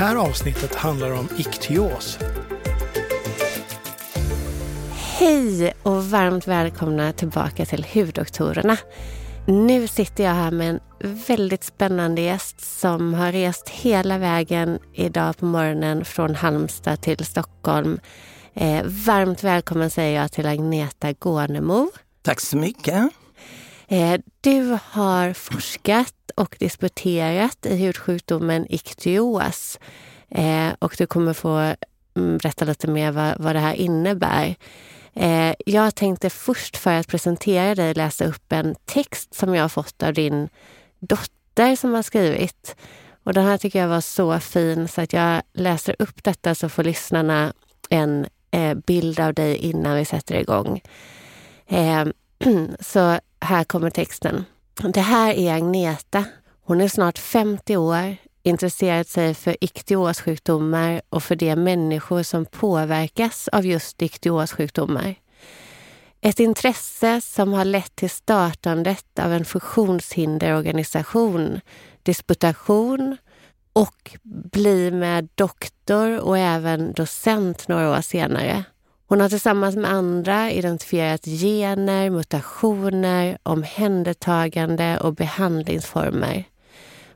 Här avsnittet handlar om iktyos. Hej och varmt välkomna tillbaka till Huddoktorerna. Nu sitter jag här med en väldigt spännande gäst som har rest hela vägen idag på morgonen från Halmstad till Stockholm. Eh, varmt välkommen säger jag till Agneta Gånemo. Tack så mycket. Eh, du har forskat och disputerat i hudsjukdomen iktios. Eh, och du kommer få mm, berätta lite mer vad, vad det här innebär. Eh, jag tänkte först för att presentera dig läsa upp en text som jag har fått av din dotter som har skrivit. Och den här tycker jag var så fin så att jag läser upp detta så får lyssnarna en bild av dig innan vi sätter igång. Så här kommer texten. Det här är Agneta. Hon är snart 50 år, intresserat sig för iktiossjukdomar och för de människor som påverkas av just iktiossjukdomar. Ett intresse som har lett till startandet av en funktionshinderorganisation, disputation och bli med doktor och även docent några år senare. Hon har tillsammans med andra identifierat gener, mutationer, omhändertagande och behandlingsformer.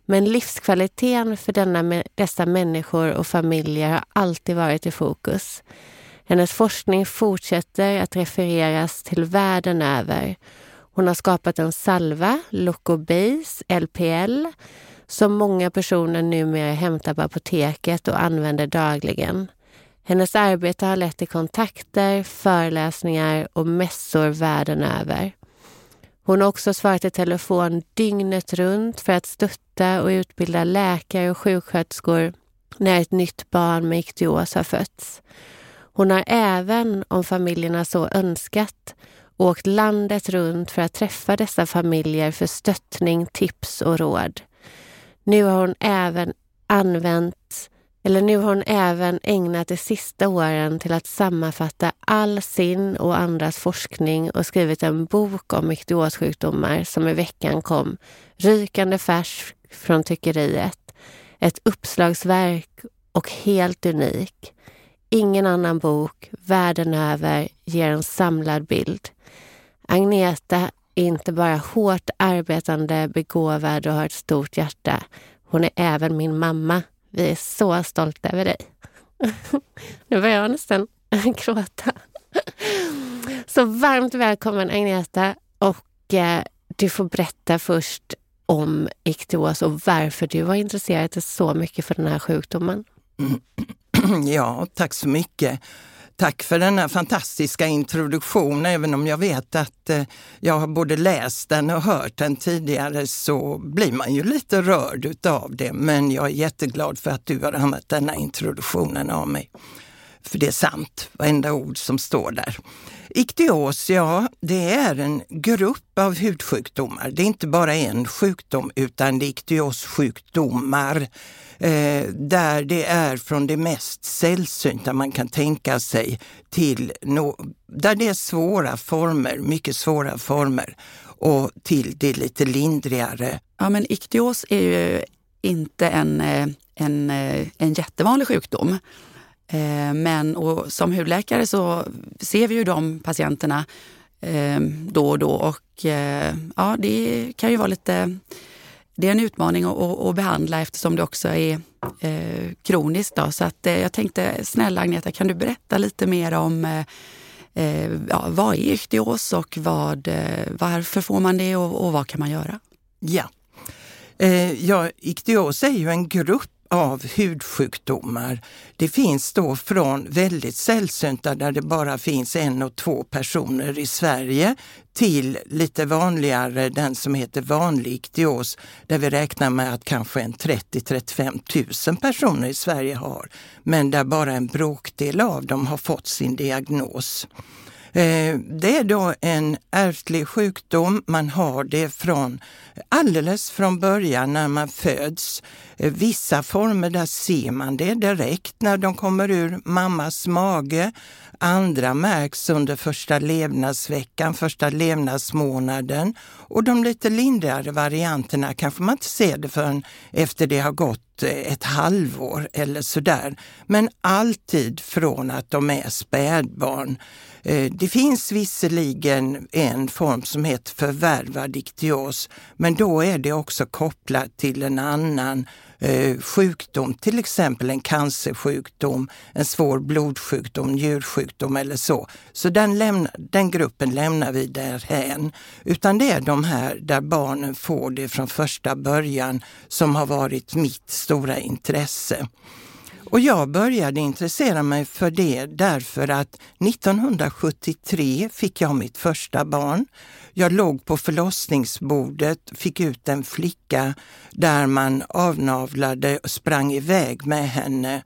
Men livskvaliteten för denna, dessa människor och familjer har alltid varit i fokus. Hennes forskning fortsätter att refereras till världen över. Hon har skapat en salva, Locobase LPL, som många personer numera hämtar på apoteket och använder dagligen. Hennes arbete har lett till kontakter, föreläsningar och mässor världen över. Hon har också svarat i telefon dygnet runt för att stötta och utbilda läkare och sjuksköterskor när ett nytt barn med iktios har fötts. Hon har även, om familjerna så önskat, åkt landet runt för att träffa dessa familjer för stöttning, tips och råd. Nu har hon även använt eller nu har hon även ägnat de sista åren till att sammanfatta all sin och andras forskning och skrivit en bok om mikrossjukdomar som i veckan kom, rykande färsk från tyckeriet. Ett uppslagsverk och helt unik. Ingen annan bok världen över ger en samlad bild. Agneta är inte bara hårt arbetande, begåvad och har ett stort hjärta. Hon är även min mamma vi är så stolta över dig. Nu börjar jag nästan gråta. Så varmt välkommen Agneta och eh, du får berätta först om iktyos och varför du har intresserat dig så mycket för den här sjukdomen. Ja, tack så mycket. Tack för denna fantastiska introduktion. Även om jag vet att eh, jag har både läst den och hört den tidigare så blir man ju lite rörd utav det. Men jag är jätteglad för att du har använt denna introduktionen av mig. För det är sant, varenda ord som står där. Iktios, ja, det är en grupp av hudsjukdomar. Det är inte bara en sjukdom utan det är iktiossjukdomar eh, där det är från det mest sällsynta man kan tänka sig till no, där det är svåra former, mycket svåra former och till det lite lindrigare. Ja, men iktios är ju inte en, eh, en, eh, en jättevanlig sjukdom. Eh, men och som hudläkare så ser vi ju de patienterna eh, då och då och eh, ja, det kan ju vara lite det är en utmaning att, att, behandla eftersom det också är eh, kroniskt. Då. Så att, eh, jag tänkte, snälla Agneta, kan du berätta lite mer om eh, ja, vad är iktyos och vad, eh, varför får man det och, och vad kan man göra? Ja. Eh, ja, iktyos är ju en grupp av hudsjukdomar. Det finns då från väldigt sällsynta där det bara finns en och två personer i Sverige till lite vanligare, den som heter vanlig iktios, där vi räknar med att kanske en 30-35 000 personer i Sverige har, men där bara en bråkdel av dem har fått sin diagnos. Eh, det är då en ärftlig sjukdom. Man har det från alldeles från början när man föds. Eh, vissa former där ser man det direkt när de kommer ur mammas mage. Andra märks under första levnadsveckan, första levnadsmånaden. Och de lite lindrigare varianterna kanske man inte ser det förrän efter det har gått eh, ett halvår eller sådär. Men alltid från att de är spädbarn. Eh, det finns visserligen en form som heter förvärvad iktios, men då är det också kopplat till en annan eh, sjukdom, till exempel en cancersjukdom, en svår blodsjukdom, njursjukdom eller så. Så den, lämna, den gruppen lämnar vi därhän. Utan det är de här där barnen får det från första början som har varit mitt stora intresse. Och jag började intressera mig för det därför att 1973 fick jag mitt första barn. Jag låg på förlossningsbordet, fick ut en flicka där man avnavlade och sprang iväg med henne.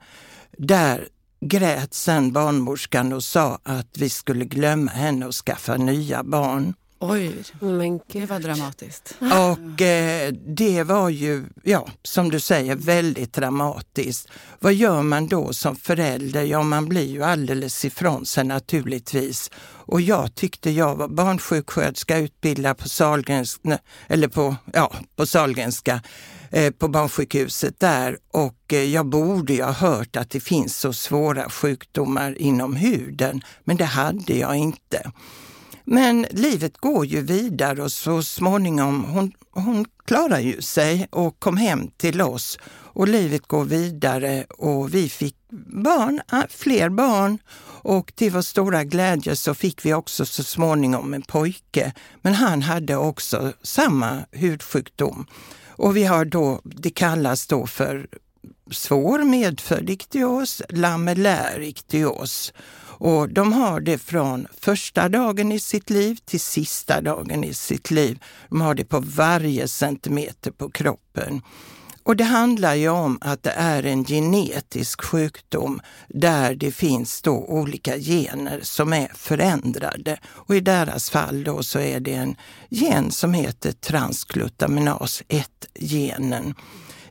Där grät sen barnmorskan och sa att vi skulle glömma henne och skaffa nya barn. Oj, men det var dramatiskt. Och eh, det var ju, ja, som du säger, väldigt dramatiskt. Vad gör man då som förälder? Ja, man blir ju alldeles ifrån sig naturligtvis. Och jag tyckte jag var barnsjuksköterska, utbildad på Sahlgrenska, eller på, ja, på Sahlgrenska, eh, på barnsjukhuset där. Och eh, jag borde ju ha hört att det finns så svåra sjukdomar inom huden, men det hade jag inte. Men livet går ju vidare och så småningom, hon, hon klarar ju sig och kom hem till oss och livet går vidare och vi fick barn, ah, fler barn och till vår stora glädje så fick vi också så småningom en pojke. Men han hade också samma hudsjukdom. Och vi har då, det kallas då för svår medfödd iktios, lamellär iktios. Och de har det från första dagen i sitt liv till sista dagen i sitt liv. De har det på varje centimeter på kroppen. Och det handlar ju om att det är en genetisk sjukdom där det finns då olika gener som är förändrade. Och i deras fall då så är det en gen som heter transglutaminas 1-genen.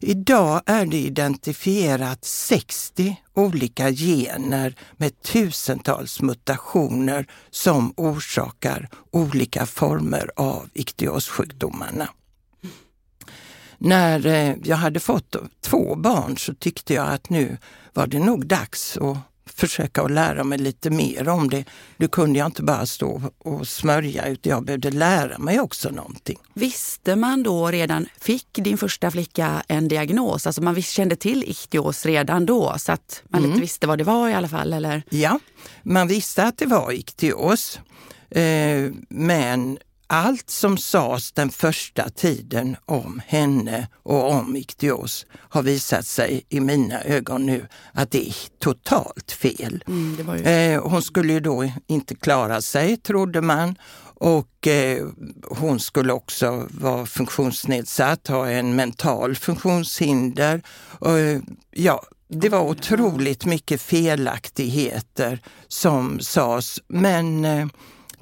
Idag är det identifierat 60 olika gener med tusentals mutationer som orsakar olika former av iktiossjukdomarna. När eh, jag hade fått två barn så tyckte jag att nu var det nog dags att försöka att lära mig lite mer om det. Nu kunde jag inte bara stå och smörja utan jag behövde lära mig också någonting. Visste man då redan, fick din första flicka en diagnos? Alltså man kände till ichtios redan då så att man mm. lite visste vad det var i alla fall? Eller? Ja, man visste att det var ichtios. Eh, men allt som sades den första tiden om henne och om iktios har visat sig i mina ögon nu att det är totalt fel. Mm, ju... eh, hon skulle ju då inte klara sig, trodde man. Och eh, hon skulle också vara funktionsnedsatt, ha en mental funktionshinder. Och, eh, ja, det var otroligt mycket felaktigheter som sades. Men eh,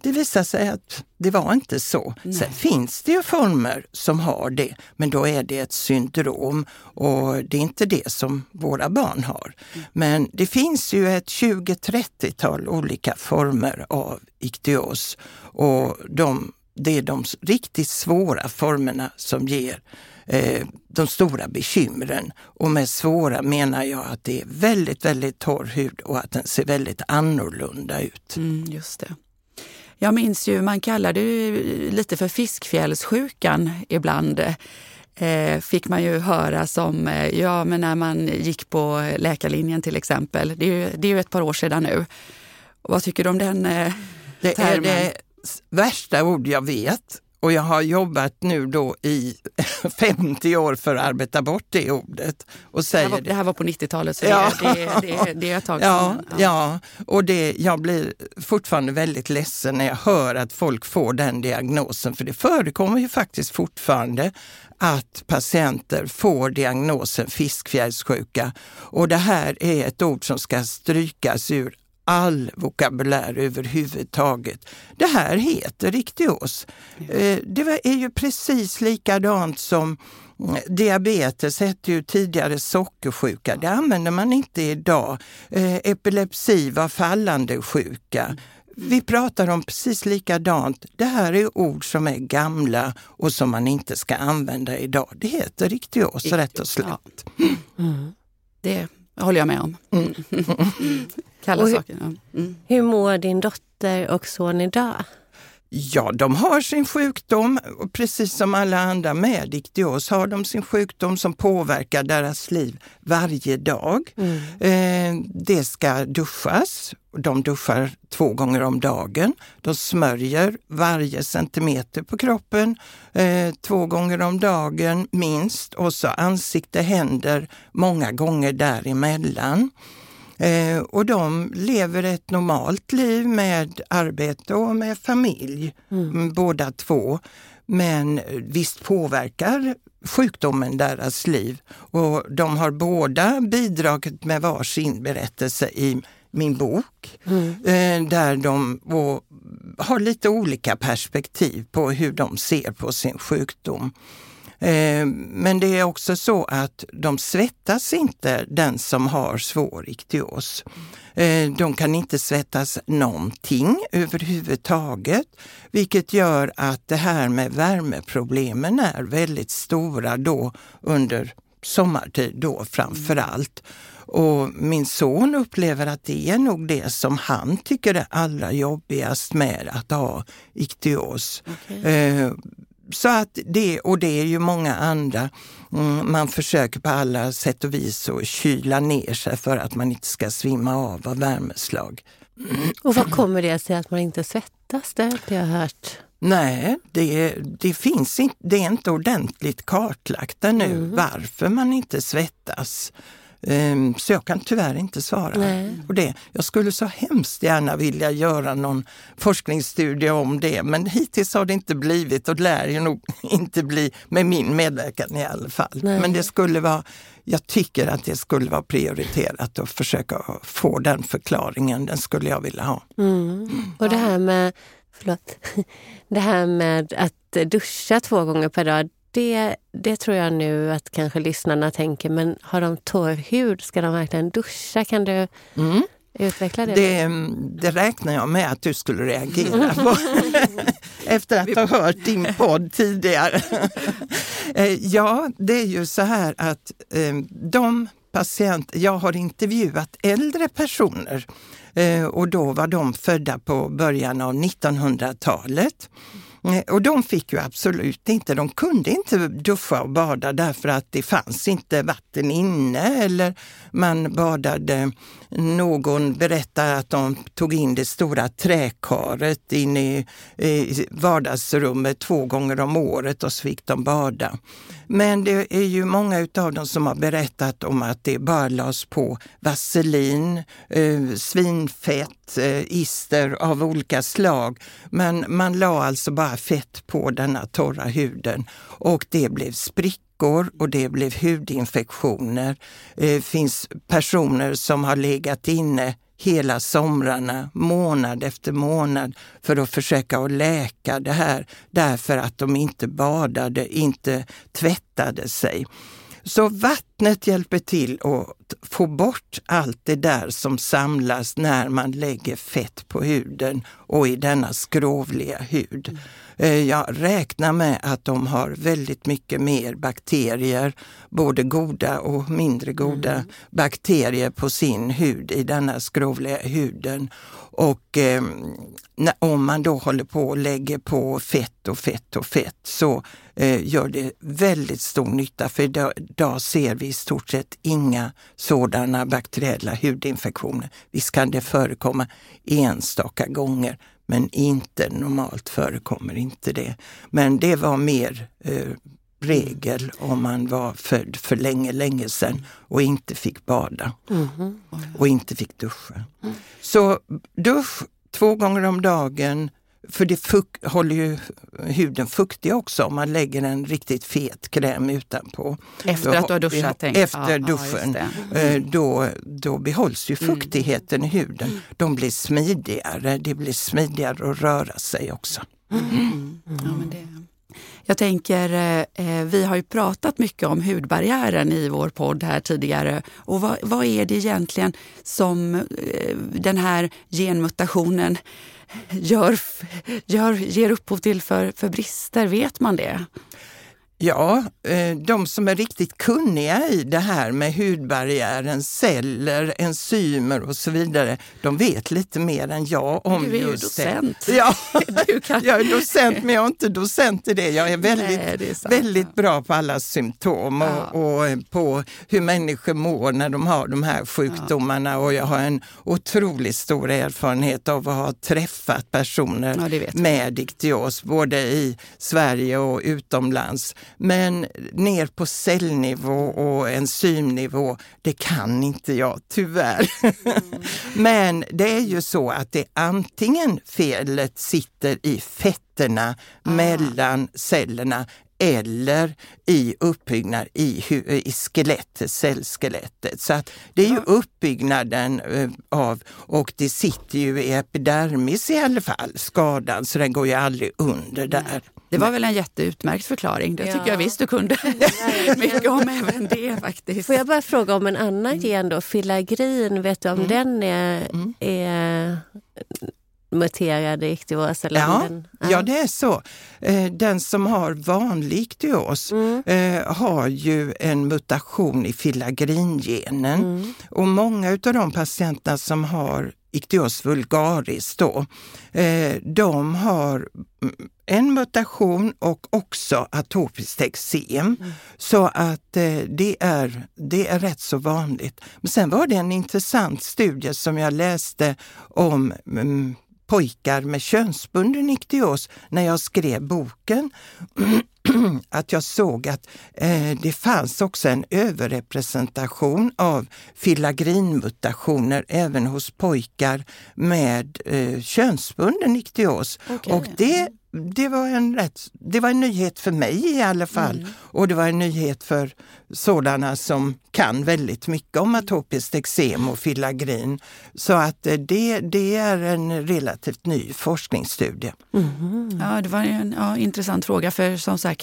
det visade sig att det var inte så. Nej. Sen finns det ju former som har det, men då är det ett syndrom och det är inte det som våra barn har. Mm. Men det finns ju ett 20-30-tal olika former av iktios och de, det är de riktigt svåra formerna som ger eh, de stora bekymren. Och med svåra menar jag att det är väldigt, väldigt torr hud och att den ser väldigt annorlunda ut. Mm, just det. Jag minns ju, man kallade det lite för fiskfjällssjukan ibland. Eh, fick man ju höra som, eh, ja men när man gick på läkarlinjen till exempel. Det är ju, det är ju ett par år sedan nu. vad tycker du om den eh, Det är det värsta ord jag vet och jag har jobbat nu då i 50 år för att arbeta bort det ordet. Och säger det, här var, det här var på 90-talet, så ja. det, det, det, det är ett tag sedan. Ja, ja. och det, jag blir fortfarande väldigt ledsen när jag hör att folk får den diagnosen, för det förekommer ju faktiskt fortfarande att patienter får diagnosen fiskfjällssjuka. Och det här är ett ord som ska strykas ur all vokabulär överhuvudtaget. Det här heter riktios. Eh, det är ju precis likadant som mm, Diabetes hette ju tidigare sockersjuka. Det använder man inte idag. Eh, epilepsi var fallande sjuka. Vi pratar om precis likadant. Det här är ord som är gamla och som man inte ska använda idag. Det heter riktios, rätt och slätt. Mm. Det håller jag med om. Mm. Kalla hur, saker. Mm. Hur mår din dotter och son idag? Ja, de har sin sjukdom och precis som alla andra med iktios har de sin sjukdom som påverkar deras liv varje dag. Mm. Eh, det ska duschas. De duschar två gånger om dagen. De smörjer varje centimeter på kroppen eh, två gånger om dagen minst och så ansikte, händer många gånger däremellan. Eh, och de lever ett normalt liv med arbete och med familj, mm. mm. båda två. Men visst påverkar sjukdomen deras liv. Och de har båda bidragit med varsin berättelse i min bok. Mm. Eh, där de har lite olika perspektiv på hur de ser på sin sjukdom. Eh, men det är också så att de svettas inte, den som har svår iktios. Eh, de kan inte svettas någonting överhuvudtaget, vilket gör att det här med värmeproblemen är väldigt stora då under sommartid då framför allt. Och min son upplever att det är nog det som han tycker är allra jobbigast med att ha iktios. Okay. Så att det, och det är ju många andra. Mm, man försöker på alla sätt och vis att kyla ner sig för att man inte ska svimma av av värmeslag. Och vad kommer det sig att man inte svettas? Det har jag hört. Nej, det, det, finns inte, det är inte ordentligt kartlagt ännu mm. varför man inte svettas. Um, så jag kan tyvärr inte svara Nej. på det. Jag skulle så hemskt gärna vilja göra någon forskningsstudie om det, men hittills har det inte blivit och lär ju nog inte bli med min medverkan i alla fall. Nej. Men det skulle vara, jag tycker att det skulle vara prioriterat att försöka få den förklaringen. Den skulle jag vilja ha. Mm. Och det här med Förlåt. Det här med att duscha två gånger per dag, det, det tror jag nu att kanske lyssnarna tänker, men har de torr hud, ska de verkligen duscha? Kan du mm. utveckla det? det? Det räknar jag med att du skulle reagera på efter att ha hört din podd tidigare. Eh, ja, det är ju så här att eh, de patienter, jag har intervjuat äldre personer eh, och då var de födda på början av 1900-talet. Eh, och de fick ju absolut inte, de kunde inte duscha och bada därför att det fanns inte vatten inne eller man badade, någon berättade att de tog in det stora träkaret in i, i vardagsrummet två gånger om året och så fick de bada. Men det är ju många av dem som har berättat om att det bara lades på vaselin, eh, svinfett, eh, ister av olika slag. Men man la alltså bara fett på denna torra huden och det blev sprickor och det blev hudinfektioner. Det eh, finns personer som har legat inne hela somrarna, månad efter månad, för att försöka att läka det här därför att de inte badade, inte tvättade sig. Så vattnet hjälper till att få bort allt det där som samlas när man lägger fett på huden och i denna skrovliga hud. Eh, jag räknar med att de har väldigt mycket mer bakterier, både goda och mindre goda mm. bakterier på sin hud i denna skrovliga huden. Och eh, om man då håller på och lägger på fett och fett och fett så eh, gör det väldigt stor nytta. För idag, idag, ser vi i stort sett inga sådana bakteriella hudinfektioner. Visst kan det förekomma enstaka gånger, men inte normalt förekommer inte det. Men det var mer eh, regel om man var född för länge, länge sedan och inte fick bada Mhm. och inte fick duscha. Så dusch två gånger om dagen, för det håller ju huden fuktig också om man lägger en riktigt fet kräm utanpå. Efter Då att du har duschat? tänk. Efter Ja, ja, duschen. det. Eh, Då, då behålls ju fuktigheten i huden. De blir smidigare, det blir smidigare att röra sig också. Mm. Ja, men det... Jag tänker, eh, vi har ju pratat mycket om hudbarriären i vår podd här tidigare. Och vad, vad är det egentligen som eh, den här genmutationen gör, gör, ger upphov till för, för brister? Vet man det? Ja, eh, de som är riktigt kunniga i det här med hudbarriären, celler, enzymer och så vidare, de vet lite mer än jag om Du är ju just det. docent. Ja, kan... jag är docent men jag är inte docent i det. Jag är väldigt, Nej, det är väldigt bra på alla symptom och, Ja. och eh, på hur människor mår när de har de här sjukdomarna. Och jag har en otroligt stor erfarenhet av att ha träffat personer Ja, det med iktios, både i Sverige och utomlands. Men ner på cellnivå och enzymnivå, det kan inte jag tyvärr. Men det är ju så att det antingen felet sitter i fetterna mellan cellerna eller i uppbyggnad i, i skelettet, cellskelettet. Så att det är ju uppbyggnaden eh, av, och det sitter ju i epidermis i alla fall, skadan, så den går ju aldrig under där. Det var väl en jätteutmärkt förklaring. Det tycker Ja. jag visst du kunde mycket om även det faktiskt. Får jag bara fråga om en annan gen då, filagrin, vet du om den är, är muterad i iktios? Eller om Ja, ja, det är så. Eh, Den som har vanlig iktios Mm. eh, har ju en mutation i filagringenen. Mm. Och många av de patienterna som har iktios vulgaris då, eh, de har mm, en mutation och också atopiskt eksem. Så att det, är, det är rätt så vanligt. Men sen var det en intressant studie som jag läste om mm, pojkar med könsbunden iktios när jag skrev boken. att jag såg att eh, det fanns också en överrepresentation av filagrinmutationer även hos pojkar med eh, könsbunden iktios. Okej. Och det, det, var en rätt, det var en nyhet för mig i alla fall. Och det var en nyhet för sådana som kan väldigt mycket om atopiskt eksem och filagrin. Så att eh, det, det är en relativt ny forskningsstudie. Ja, det var en ja, intressant fråga för som sagt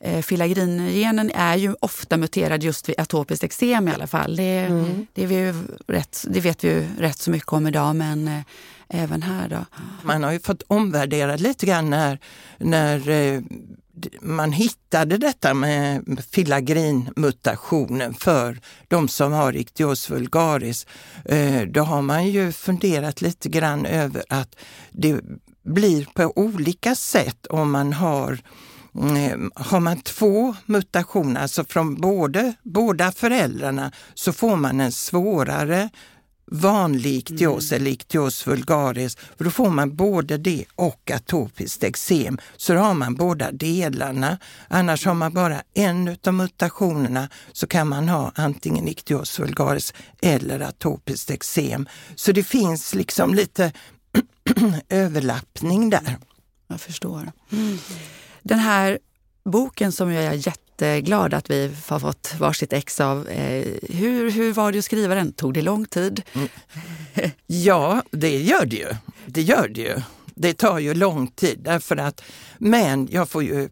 eh, filagringenen är ju ofta muterad just vid atopiskt eksem i alla fall. Det, det, är vi ju rätt, det vet vi ju rätt så mycket om idag men eh, även här då. Man har ju fått omvärdera lite grann när, när eh, man hittade detta med filagrinmutationen för de som har iktios vulgaris. Eh, då har man ju funderat lite grann över att det blir på olika sätt om man har Mm, Har man två mutationer, alltså från både, båda föräldrarna, så får man en svårare vanlig iktios eller iktios vulgaris. För då får man både det och atopiskt eksem. Så då har man båda delarna. Annars har man bara en av mutationerna så kan man ha antingen iktios vulgaris eller atopiskt eksem. Så det finns liksom lite överlappning där. Jag förstår. Den här boken som jag är jätteglad att vi har fått varsitt ex av. Eh, hur, hur var det att skriva den? Tog det lång tid? Mm. Ja, det gör det ju. Det gör det ju. Det tar ju lång tid därför att, men jag får ju,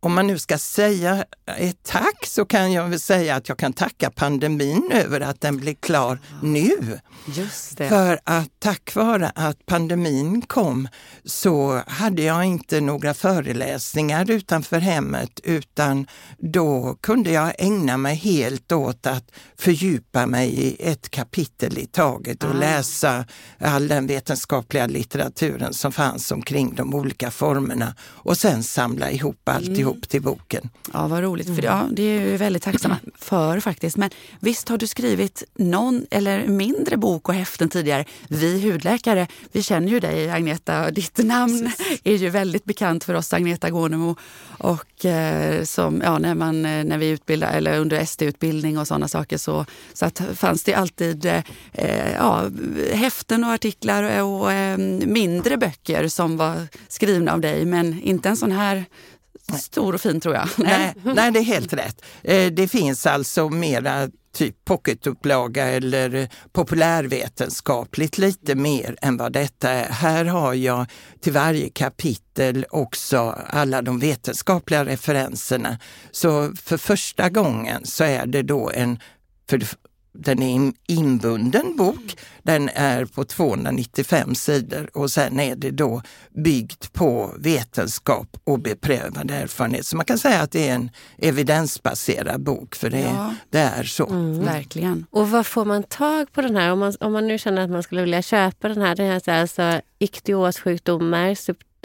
om man nu ska säga ett tack så kan jag väl säga att jag kan tacka pandemin över att den blir klar nu. Just det. För att tack vare att pandemin kom så hade jag inte några föreläsningar utanför hemmet utan då kunde jag ägna mig helt åt att fördjupa mig i ett kapitel i taget och läsa all den vetenskapliga litteraturen som fanns omkring de olika formerna och sen samla ihop alltihopa ihop till boken. Ja, vad roligt. För ja, det är ju väldigt tacksamma för faktiskt. Men visst har du skrivit någon eller mindre bok och häften tidigare. Vi hudläkare, vi känner ju dig Agneta. Ditt namn är ju väldigt bekant för oss, Agneta Gånemo. Och eh, som, ja, när, man, eh, när vi utbildar, eller under ST-utbildning och sådana saker så, så att, fanns det alltid eh, ja, häften och artiklar och, och eh, mindre böcker som var skrivna av dig. Men inte en sån här stor och fin tror jag. Nej, nej det är helt rätt. Eh, det finns alltså mera typ pocketupplaga eller populärvetenskapligt lite mer än vad detta är. Här har jag till varje kapitel också alla de vetenskapliga referenserna. Så för första gången så är det då en, för den är en inbunden bok. Den är på 295 sidor och sen är det då byggt på vetenskap och beprövad erfarenhet. Så man kan säga att det är en evidensbaserad bok för det, ja. det är så. Mm. Verkligen. Och vad får man tag på den här? Om man, om man nu känner att man skulle vilja köpa den här, den här alltså iktiossjukdomar,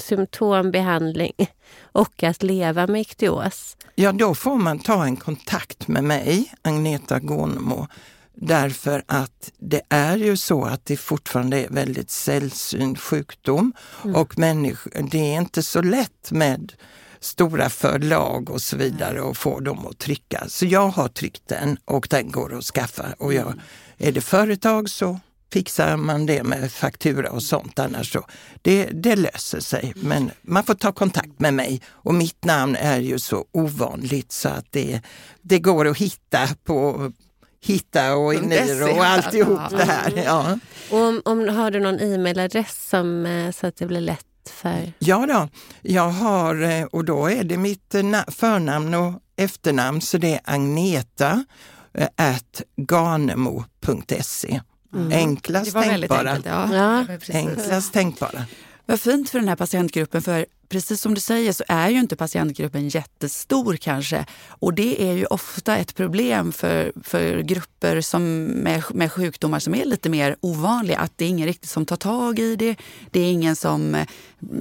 symptombehandling och att leva med iktios? Ja, då får man ta en kontakt med mig, Agneta Gonmo, Därför att det är ju så att det fortfarande är väldigt sällsynt sjukdom mm. och människor, det är inte så lätt med stora förlag och så vidare och få dem att trycka. Så jag har tryckt den och den går att skaffa. Och jag, mm. är det företag så fixar man det med faktura och sånt. Annars så, det, det löser sig. Men man får ta kontakt med mig och mitt namn är ju så ovanligt så att det, det går att hitta på, hitta och Eniro och alltihop ja. det här. Ja. Och om, om, har du någon e-mailadress som, eh, så att det blir lätt för? Ja då, jag har eh, och då är det mitt eh, förnamn och efternamn så det är Agneta at ganemo.se. Mm. Enklast tänkbara. Enkelt, ja. Ja, Enklast tänkbara. Vad fint för den här patientgruppen för precis som du säger så är ju inte patientgruppen jättestor kanske. Och det är ju ofta ett problem för, för grupper som med, med sjukdomar som är lite mer ovanliga. Att det är ingen riktigt som tar tag i det. Det är ingen som eh,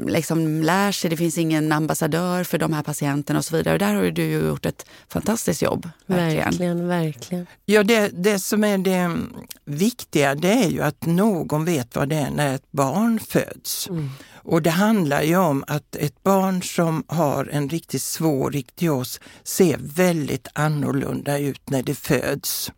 liksom lär sig. Det finns ingen ambassadör för de här patienterna och så vidare. Och där har du ju gjort ett fantastiskt jobb. Verkligen, verkligen. verkligen. Ja, det, det som är det viktiga det är ju att någon vet vad det är när ett barn föds. Mm. Och det handlar ju om att ett barn som har en riktigt svår riktios ser väldigt annorlunda ut när det föds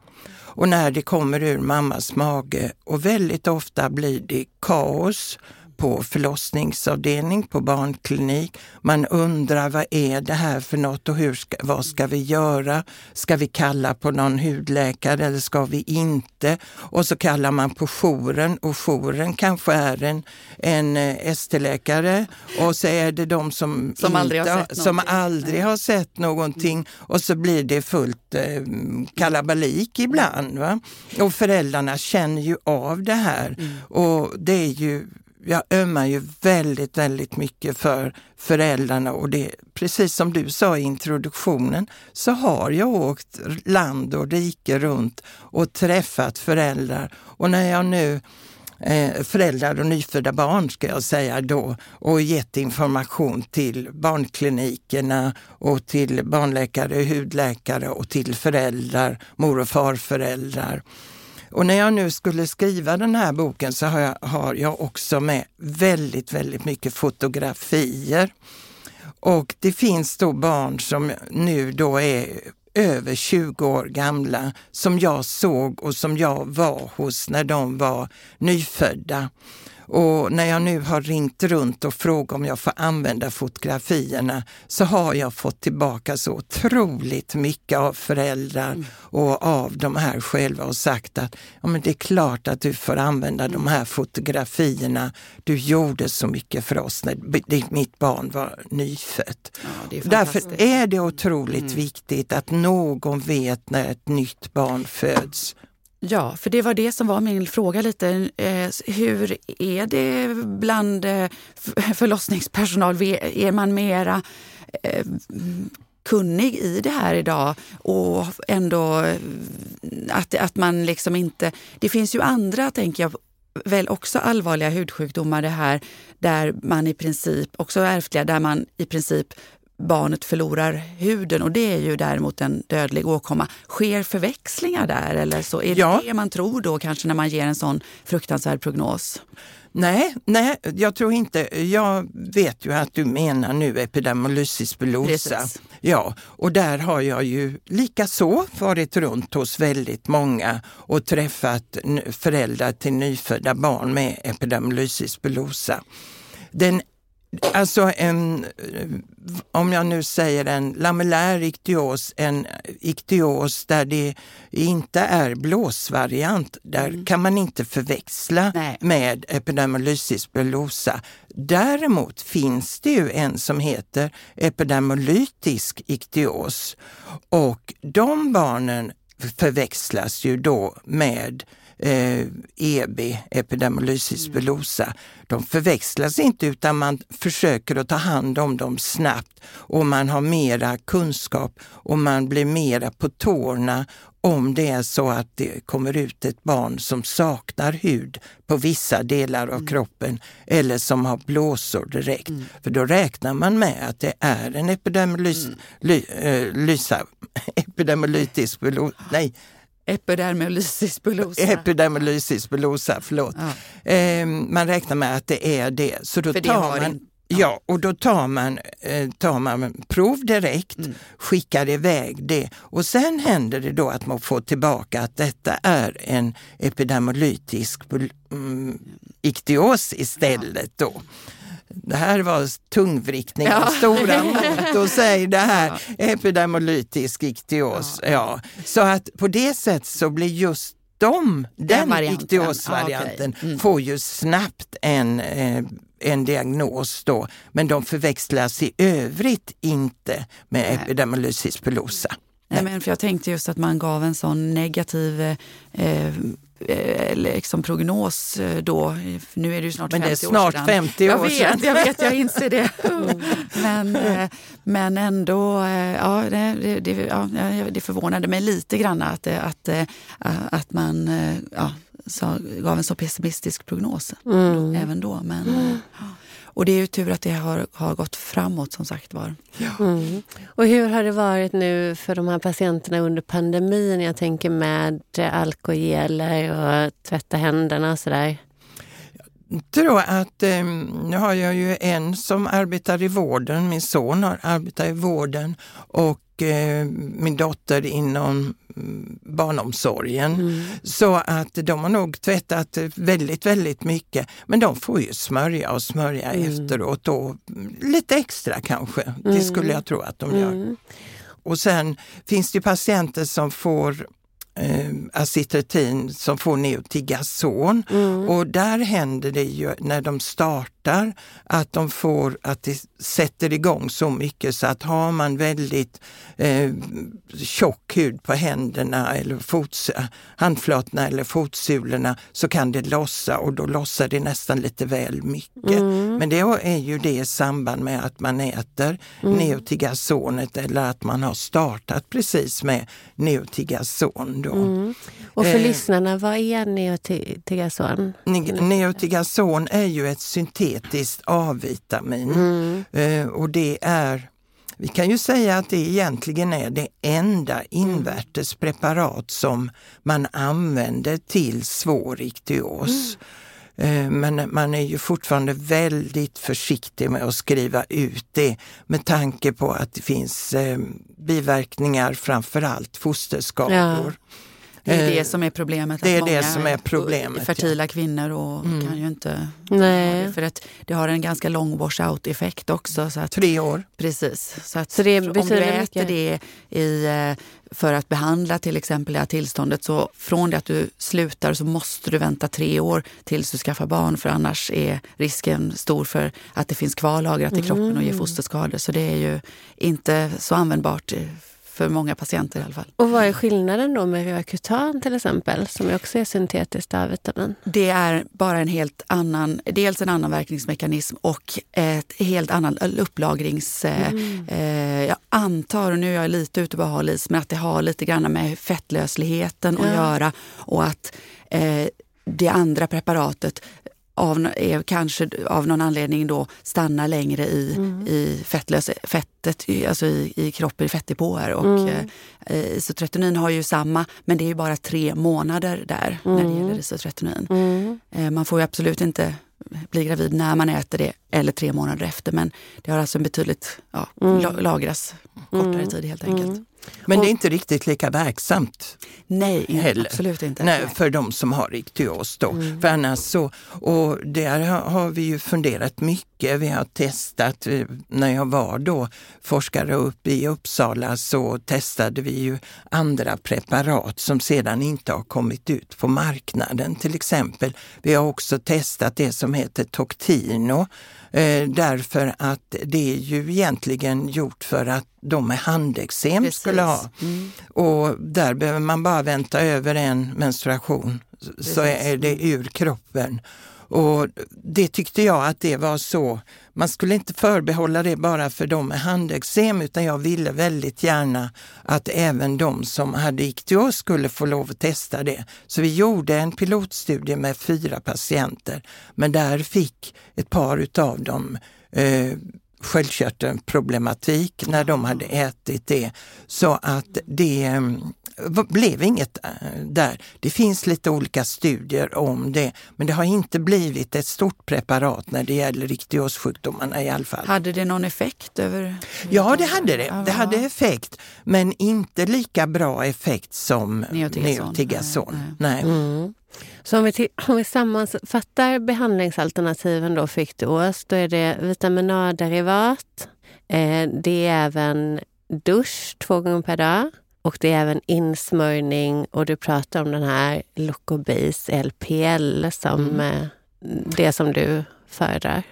och när det kommer ur mammas mage. Och väldigt ofta blir det kaos på förlossningsavdelning på barnklinik. Man undrar vad är det här för något och hur ska, vad ska vi göra? Ska vi kalla på någon hudläkare eller ska vi inte? Och så kallar man på jouren och jouren kanske är en, en eh, ST-läkare och så är det de som, som inte, aldrig, har sett, som aldrig har sett någonting och så blir det fullt eh, kalabalik ibland. Va? Och föräldrarna känner ju av det här mm. och det är ju jag ömmar ju väldigt, väldigt mycket för föräldrarna och det, precis som du sa i introduktionen, så har jag åkt land och rike runt och träffat föräldrar. Och när jag nu eh, föräldrar och nyfödda barn ska jag säga då och gett information till barnklinikerna och till barnläkare, hudläkare och till föräldrar, mor och farföräldrar. Och när jag nu skulle skriva den här boken så har jag, har jag också med väldigt, väldigt mycket fotografier. Och det finns då barn som nu då är över 20 år gamla som jag såg och som jag var hos när de var nyfödda. Och när jag nu har ringt runt och frågat om jag får använda fotografierna så har jag fått tillbaka så otroligt mycket av föräldrar mm. och av de här själva och sagt att ja, men det är klart att du får använda de här fotografierna. Du gjorde så mycket för oss när mitt barn var nyfött. Ja, är Därför är det otroligt mm. viktigt att någon vet när ett nytt barn föds Ja, för det var det som var min fråga lite. Eh, hur är det bland eh, förlossningspersonal? Är man mera eh, kunnig i det här idag och ändå att, att man liksom inte... Det finns ju andra, tänker jag, väl också allvarliga hudsjukdomar det här där man i princip, också ärftliga, där man i princip barnet förlorar huden och det är ju däremot en dödlig åkomma. Sker förväxlingar där eller så? Är det Ja. det man tror då kanske när man ger en sån fruktansvärd prognos? Nej, nej, jag tror inte. Jag vet ju att du menar nu epidermolysis bullosa. Precis. Ja, och där har jag ju likaså varit runt hos väldigt många och träffat föräldrar till nyfödda barn med epidermolysis bullosa. Den, alltså en, om jag nu säger en lamellär iktios, en iktios där det inte är blåsvariant, där kan man inte förväxla Nej. med epidermolysis bullosa. Däremot finns det ju en som heter epidermolytisk iktios och de barnen förväxlas ju då med eh, EB, epidermolysis bullosa. De förväxlas inte utan man försöker att ta hand om dem snabbt. Och man har mera kunskap och man blir mera på tårna om det är så att det kommer ut ett barn som saknar hud på vissa delar av kroppen eller som har blåsor direkt. För då räknar man med att det är en epidermolys, ly, eh, lysa, epidermolytisk bullosa, nej, Epidermolysis bullosa. epidermolysis bullosa, förlåt. Ja. Eh, man räknar med att det är det. Så då För tar man, in- Ja, och då tar man, eh, tar man prov direkt, Mm. skickar iväg det och sen händer det då att man får tillbaka att detta är en epidermolytisk mm, iktios istället då. Det här var tungvrickningen, Ja. stora mått och säg det här, epidermolytisk iktios. Ja. Så att på det sättet så blir just de, den, varianten. iktiosvarianten Ja, okej. Mm. får ju snabbt en, eh, en diagnos då, men de förväxlas i övrigt inte med Nej. epidermolysis bullosa. Nej, men för jag tänkte just att man gav en sån negativ eh, eh, liksom prognos eh, då. Nu är det ju snart Men 50 det är snart år sedan. 50 jag år vet, sedan. Jag vet, jag inser det. men, eh, men ändå, eh, ja, det, det, ja, det förvånade mig lite grann att, att, eh, att man eh, ja, sa, gav en så pessimistisk prognos Mm. även då. Men, eh, ja. Och det är ju tur att det har, har gått framåt som sagt var. Mm. Och hur har det varit nu för de här patienterna under pandemin? Jag tänker med alkogeler och tvätta händerna och sådär. Tror att, eh, nu har jag ju en som arbetar i vården, min son har arbetat i vården och eh, min dotter inom mm, barnomsorgen. Så att de har nog tvättat väldigt, väldigt mycket. Men de får ju smörja och smörja efteråt då. Lite extra kanske, det skulle jag tro att de gör. Mm. Och sen finns det patienter som får eh, acetretin som får neotigason. Mm. Och där händer det ju när de startar att de får att det sätter igång så mycket så att har man väldigt eh, tjock hud på händerna eller fots, handflatorna eller fotsulorna så kan det lossa och då lossar det nästan lite väl mycket. Men det är ju det i samband med att man äter neotigasonet eller att man har startat precis med neotigason. Då. Mm. Och för Eh. lyssnarna, vad är neotigason? Ne- Neotigason är ju ett syntetiskt A-vitamin Mm. Eh, och det är, vi kan ju säga att det egentligen är det enda invärtes preparat som man använder till svår iktios. Eh, Men man är ju fortfarande väldigt försiktig med att skriva ut det med tanke på att det finns eh, biverkningar, framförallt fosterskador. Det är Eh, det som är problemet. det är att det många som är problemet, Fertila kvinnor och kan ju inte Nej. ha det. För att det har en ganska lång wash-out-effekt också. Så att, Tre år. precis. Så, att Så det om du äter mycket. det i, eh, för att behandla till exempel det här tillståndet så från det att du slutar så måste du vänta tre år tills du skaffar barn för annars är risken stor för att det finns kvarlagrat i kroppen och Mm. ger fosterskador. Så det är ju inte så användbart för många patienter i alla fall. Och vad är skillnaden då med Rökutan till exempel, som också är syntetiskt A-vitamin? Det är bara en helt annan, dels en annan verkningsmekanism och ett helt annan upplagrings... eh, Eh, jag antar, och nu är jag lite ute på hal men att det har lite grann med fettlösligheten att Ja. göra och att eh, det andra preparatet av, kanske av någon anledning då stannar längre i, Mm. i fettlös, fettet, alltså i, i kroppen, i fettdepåer. Och, Mm. eh, isotretinoin har ju samma, men det är ju bara tre månader där när det Mm. gäller isotretinoin. Mm. Eh, man får ju absolut inte bli gravid när man äter det eller tre månader efter, men det har alltså en betydligt, ja, Mm. la- lagras kortare Mm. tid helt enkelt. Men Och- det är inte riktigt lika verksamt Nej, Heller. absolut inte. nej, för de som har iktyos. Då. Mm. För annars så, och där har vi ju funderat mycket. Vi har testat, när jag var då forskare uppe i Uppsala så testade vi ju andra preparat som sedan inte har kommit ut på marknaden. Till exempel, vi har också testat det som heter Toctino eh, därför att det är ju egentligen gjort för att de med handeksem Precis. skulle ha. Mm. Och där behöver man bara vänta över en menstruation så Precis. Mm. är det ur kroppen. Och det tyckte jag att det var så, man skulle inte förbehålla det bara för de med handeksem utan jag ville väldigt gärna att även de som hade iktyos skulle få lov att testa det. Så vi gjorde en pilotstudie med fyra patienter men där fick ett par utav dem eh, sköldkörtelproblematik när de hade ätit det. Så att det mm, blev inget eh, där. Det finns lite olika studier om det, men det har inte blivit ett stort preparat när det gäller iktyossjukdomarna i alla fall. Hade det någon effekt? över Ja, det hade det. Det hade effekt, men inte lika bra effekt som Neotigason. neotigason. Nej, Nej. Mm. Så om vi, till, om vi sammanfattar behandlingsalternativen då för iktyos, då är det vitamin A-derivat, eh, det är även dusch två gånger per dag och det är även insmörjning och du pratar om den här Locobase LPL som Mm. eh, det som du föredrar.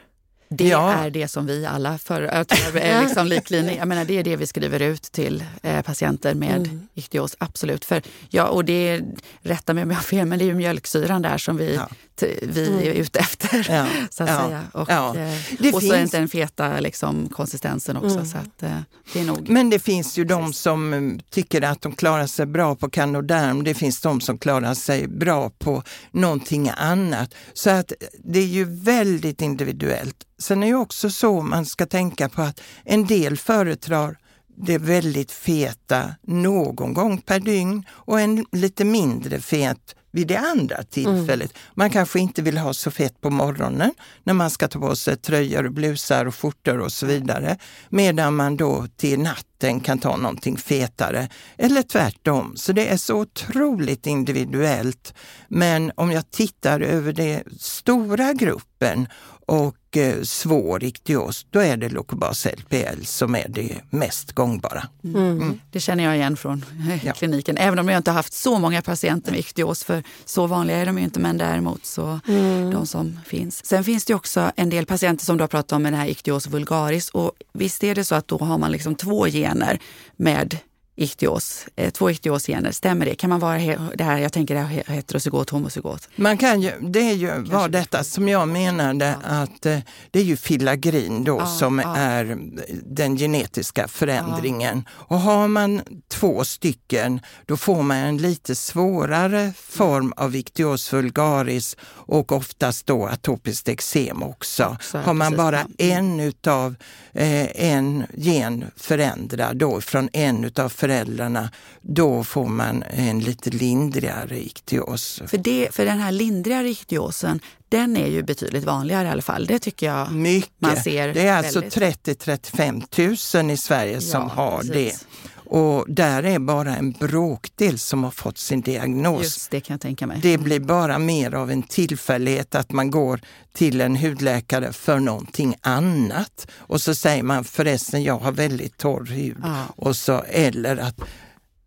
Det Ja. är det som vi alla för, jag tror, är liksom liklinje. Jag menar, det är det vi skriver ut till eh, patienter med Mm. iktyos. Absolut. För, ja, och det är, rätta mig om jag har fel, men det är ju mjölksyran där som vi, Ja. Vi Mm. är ute efter. Ja. Så att Ja. säga. Och, Ja. eh, Det och så finns- är inte den feta liksom, konsistensen också. Mm. Så att, eh, det är nog... Men det finns ju de som mm, tycker att de klarar sig bra på Canoderm. Det finns de som klarar sig bra på någonting annat. Så att det är ju väldigt individuellt. Sen är det också så man ska tänka på att en del föredrar det väldigt feta någon gång per dygn och en lite mindre fet vid det andra tillfället. Man kanske inte vill ha så fett på morgonen när man ska ta på sig tröjor, blusar och skjortor och så vidare. Medan man då till natten kan ta någonting fetare. Eller tvärtom. Så det är så otroligt individuellt. Men om jag tittar över den stora gruppen och eh, svår iktyos, då är det Locobas LPL som är det mest gångbara. Mm. Det känner jag igen från eh, Ja. kliniken. Även om jag inte har haft så många patienter med iktyos, för så vanliga är de ju inte, men däremot så Mm. de som finns. Sen finns det också en del patienter som du har pratat om med den här iktyos vulgaris. Och visst är det så att då har man liksom två gener med iktyos, eh, två iktyosgener. Stämmer det? Kan man vara det här, jag tänker det här heterozygot, homozygot? Man kan ju, det är ju var detta som jag menade att eh, det är ju filagrin då Ja, som ja. är den genetiska förändringen. Och har man två stycken då får man en lite svårare form av iktyos vulgaris och oftast då atopiskt eksem också. Också, har man precis, bara ja. en utav eh, en gen förändrad då från en utav föräldrarna, då får man en lite lindrigare iktyos. För, det, för den här lindrigare iktyosen, den är ju betydligt vanligare i alla fall. Det tycker jag Mycket. man ser. det är alltså väldigt- 30-35 000 i Sverige som Ja, har precis. det. Och där är bara en bråkdel som har fått sin diagnos. Just det kan jag tänka mig. Det blir bara mer av en tillfällighet att man går till en hudläkare för någonting annat. Och så säger man förresten, jag har väldigt torr hud. Ja. Och så, eller att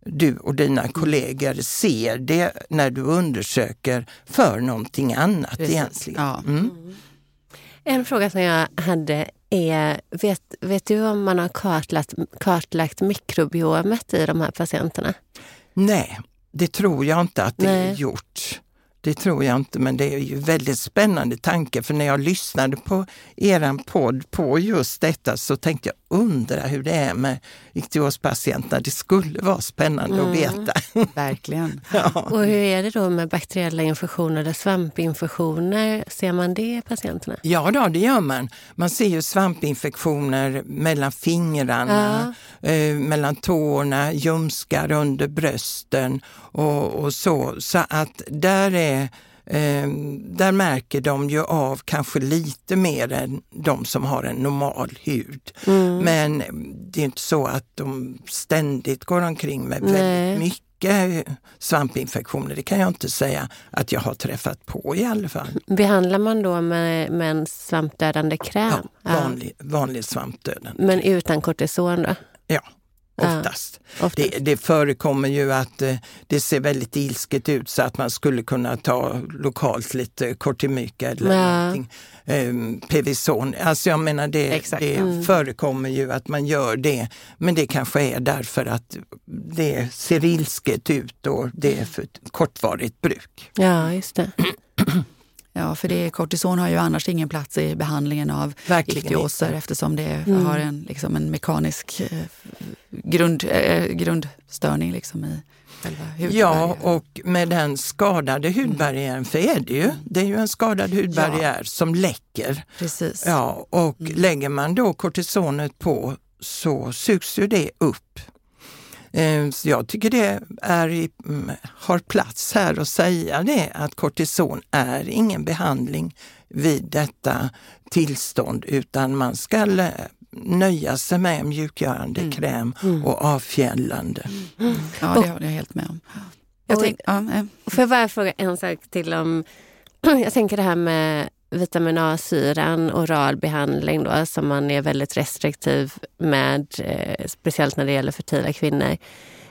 du och dina kollegor ser det när du undersöker för någonting annat Precis. egentligen. Ja. Mm. En fråga som jag hade är, vet, vet du om man har kartlagt, kartlagt mikrobiomet i de här patienterna? Nej, det tror jag inte att det är Nej. gjort. Det tror jag inte, men det är ju väldigt spännande tanke för när jag lyssnade på eran podd på just detta så tänkte jag undra hur det är med iktiospatienterna. Det skulle vara spännande Mm. att veta. Verkligen. ja. Och hur är det då med bakteriella infektioner eller svampinfektioner? Ser man det i patienterna? Ja, då, det gör man. Man ser ju svampinfektioner mellan fingrarna, eh, mellan tårna, ljumskar under brösten och, och så. Så att där är Eh, där märker de ju av kanske lite mer än de som har en normal hud. Mm. Men det är inte så att de ständigt går omkring med Nej. väldigt mycket svampinfektioner. Det kan jag inte säga att jag har träffat på i alla fall. Behandlar man då med, med en svampdödande kräm? Ja, vanlig, vanlig svampdöden. Men utan kortison då? Ja, Ja. oftast. Oftast. Det, det förekommer ju att eh, det ser väldigt ilsket ut så att man skulle kunna ta lokalt lite kortimyka eller Ja. någonting. Eh, Pevison. Alltså jag menar det, det Mm. förekommer ju att man gör det. Men det kanske är därför att det ser ilsket ut och det är för ett kortvarigt bruk. Ja, just det. Ja, för det, kortison har ju annars ingen plats i behandlingen av iktioser eftersom det Mm. har en, liksom en mekanisk eh, grund, eh, grundstörning liksom i själva hudbarriären. Ja, och med den skadade hudbarriären, för är det ju, det är ju en skadad hudbarriär som läcker. Precis. Ja, och lägger man då kortisonet på så sugs ju det upp. Eh, Så jag tycker det är mm, har plats här att säga det att kortison är ingen behandling vid detta tillstånd utan man ska nöja sig med mjukgörande Mm. kräm och avfjällande. Ja, det håller jag helt med om. Jag Och- tänk, ja, eh, Får jag bara fråga en sak till om... Jag tänker det här med vitamin A-syran, oral behandling då, som man är väldigt restriktiv med, eh, speciellt när det gäller fertila kvinnor.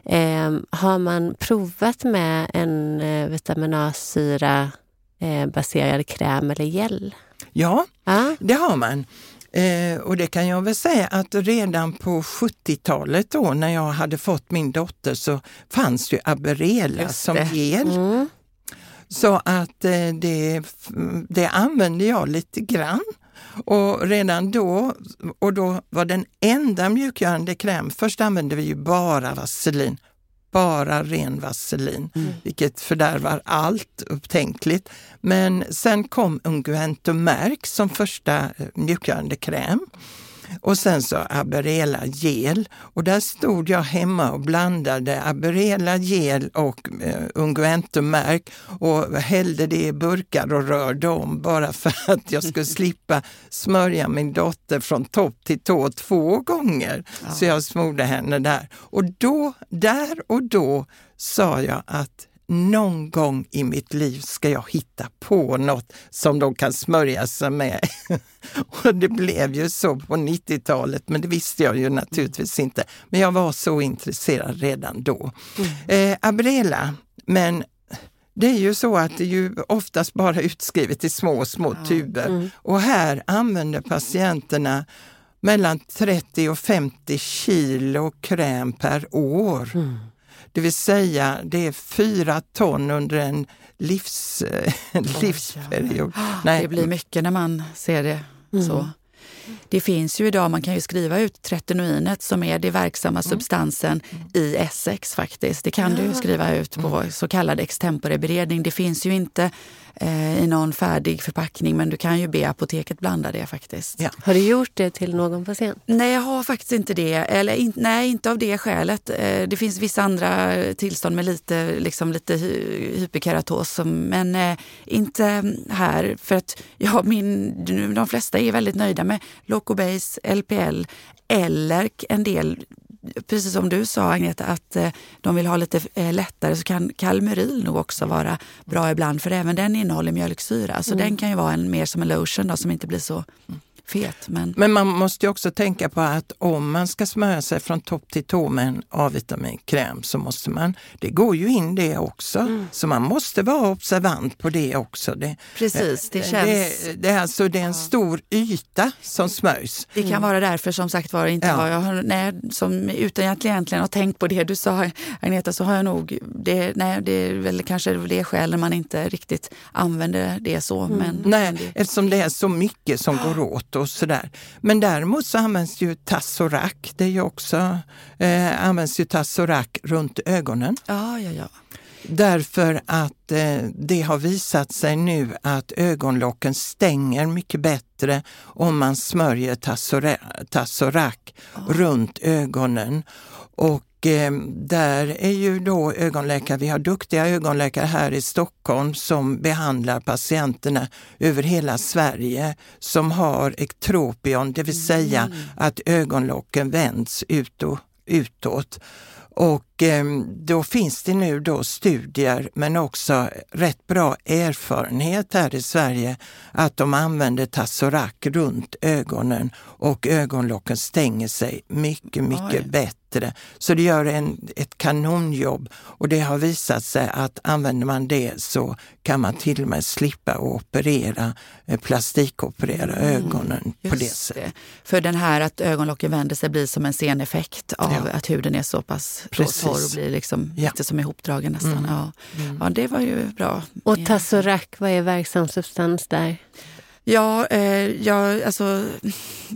Eh, har man provat med en eh, vitamin A-syra eh, baserad kräm eller gel? Ja, Ja, Det har man. Eh, och det kan jag väl säga att redan på 70-talet då när jag hade fått min dotter så fanns ju Aberela som gel. mm. Så att eh, det, det använde jag lite grann. Och redan då, och då var den enda mjukgörande kräm, först använde vi ju bara vaselin, bara ren vaselin, vilket fördärvar allt upptänkligt. Men sen kom Unguentomärk som första eh, mjukgörande kräm. Och sen så Aberela gel. Och där stod jag hemma och blandade Aberela gel och eh, unguentumärk och hällde det i burkar och rörde om bara för att jag skulle slippa smörja min dotter från topp till tå två gånger. Så jag smorde henne där. Och då, där och då sa jag att någon gång i mitt liv ska jag hitta på något som de kan smörja sig med. Och det blev ju så på 90-talet, men det visste jag ju naturligtvis inte. Men jag var så intresserad redan då. Eh, Abrela, men det är ju så att det är ju oftast bara utskrivet i små, små tuber. Och här använder patienterna mellan 30 och 50 kilo kräm per år. Det vill säga det är fyra ton under en livs, en livsperiod. Nej, Det blir mycket när man ser det så. Det finns ju idag, man kan ju skriva ut tretinoinet som är det verksamma substansen i Essex faktiskt. Det kan du skriva ut på så kallad extemporeberedning. Det finns ju inte eh, i någon färdig förpackning men du kan ju be apoteket blanda det faktiskt. Ja. Har du gjort det till någon patient? Nej, jag har faktiskt inte det. Eller in, nej, inte av det skälet. Eh, Det finns vissa andra tillstånd med lite, liksom lite hy- hyperkeratos, som, men eh, inte här. För att ja, min, de flesta är väldigt nöjda med Locobase, LPL eller en del Precis som du sa Agneta, att eh, de vill ha lite eh, lättare så kan Calmeryl nog också vara bra ibland för även den innehåller mjölksyra. Så den kan ju vara en, mer som en lotion då, som inte blir så fet. Men, Men man måste ju också tänka på att om man ska smörja sig från topp till tå med en A-vitaminkräm så måste man, det går ju in det också. Så man måste vara observant på det också. Det, Precis, det eh, känns... det, det, är alltså, det är en stor yta som smörjs. Det kan vara därför som sagt var inte Ja. har jag, har- nej, som, utan att egentligen ha tänkt på det du sa Agneta så har jag nog, det, nej, det är väl kanske det skälen man inte riktigt använder det så. Men, men Nej, det, eftersom det är så mycket som går åt och sådär. Men däremot så används ju Tazorac, det är ju också, eh, används ju Tazorac runt ögonen. Ja, ja, ja. Därför att eh, det har visat sig nu att ögonlocken stänger mycket bättre om man smörjer Tazorac oh. runt ögonen. Och där är ju då ögonläkare, vi har duktiga ögonläkare här i Stockholm som behandlar patienterna över hela Sverige som har ektropion, det vill säga mm. att ögonlocken vänds utåt. utåt. Och eh, då finns det nu då studier men också rätt bra erfarenhet här i Sverige att de använder Tazorac runt ögonen och ögonlocken stänger sig mycket, mycket Oj. bättre bättre. Så det gör en, ett kanonjobb och det har visat sig att använder man det så kan man till och med slippa att operera, eh, plastikoperera mm, ögonen på det sättet. Det. För den här att ögonlocken vänder sig blir som en seneffekt av ja. att huden är så pass torr och blir liksom ja. lite som ihopdragen nästan. Mm. Ja. Mm. ja, det var ju bra. Och Tazorac, vad är verksam substans där? Ja, eh, jag, alltså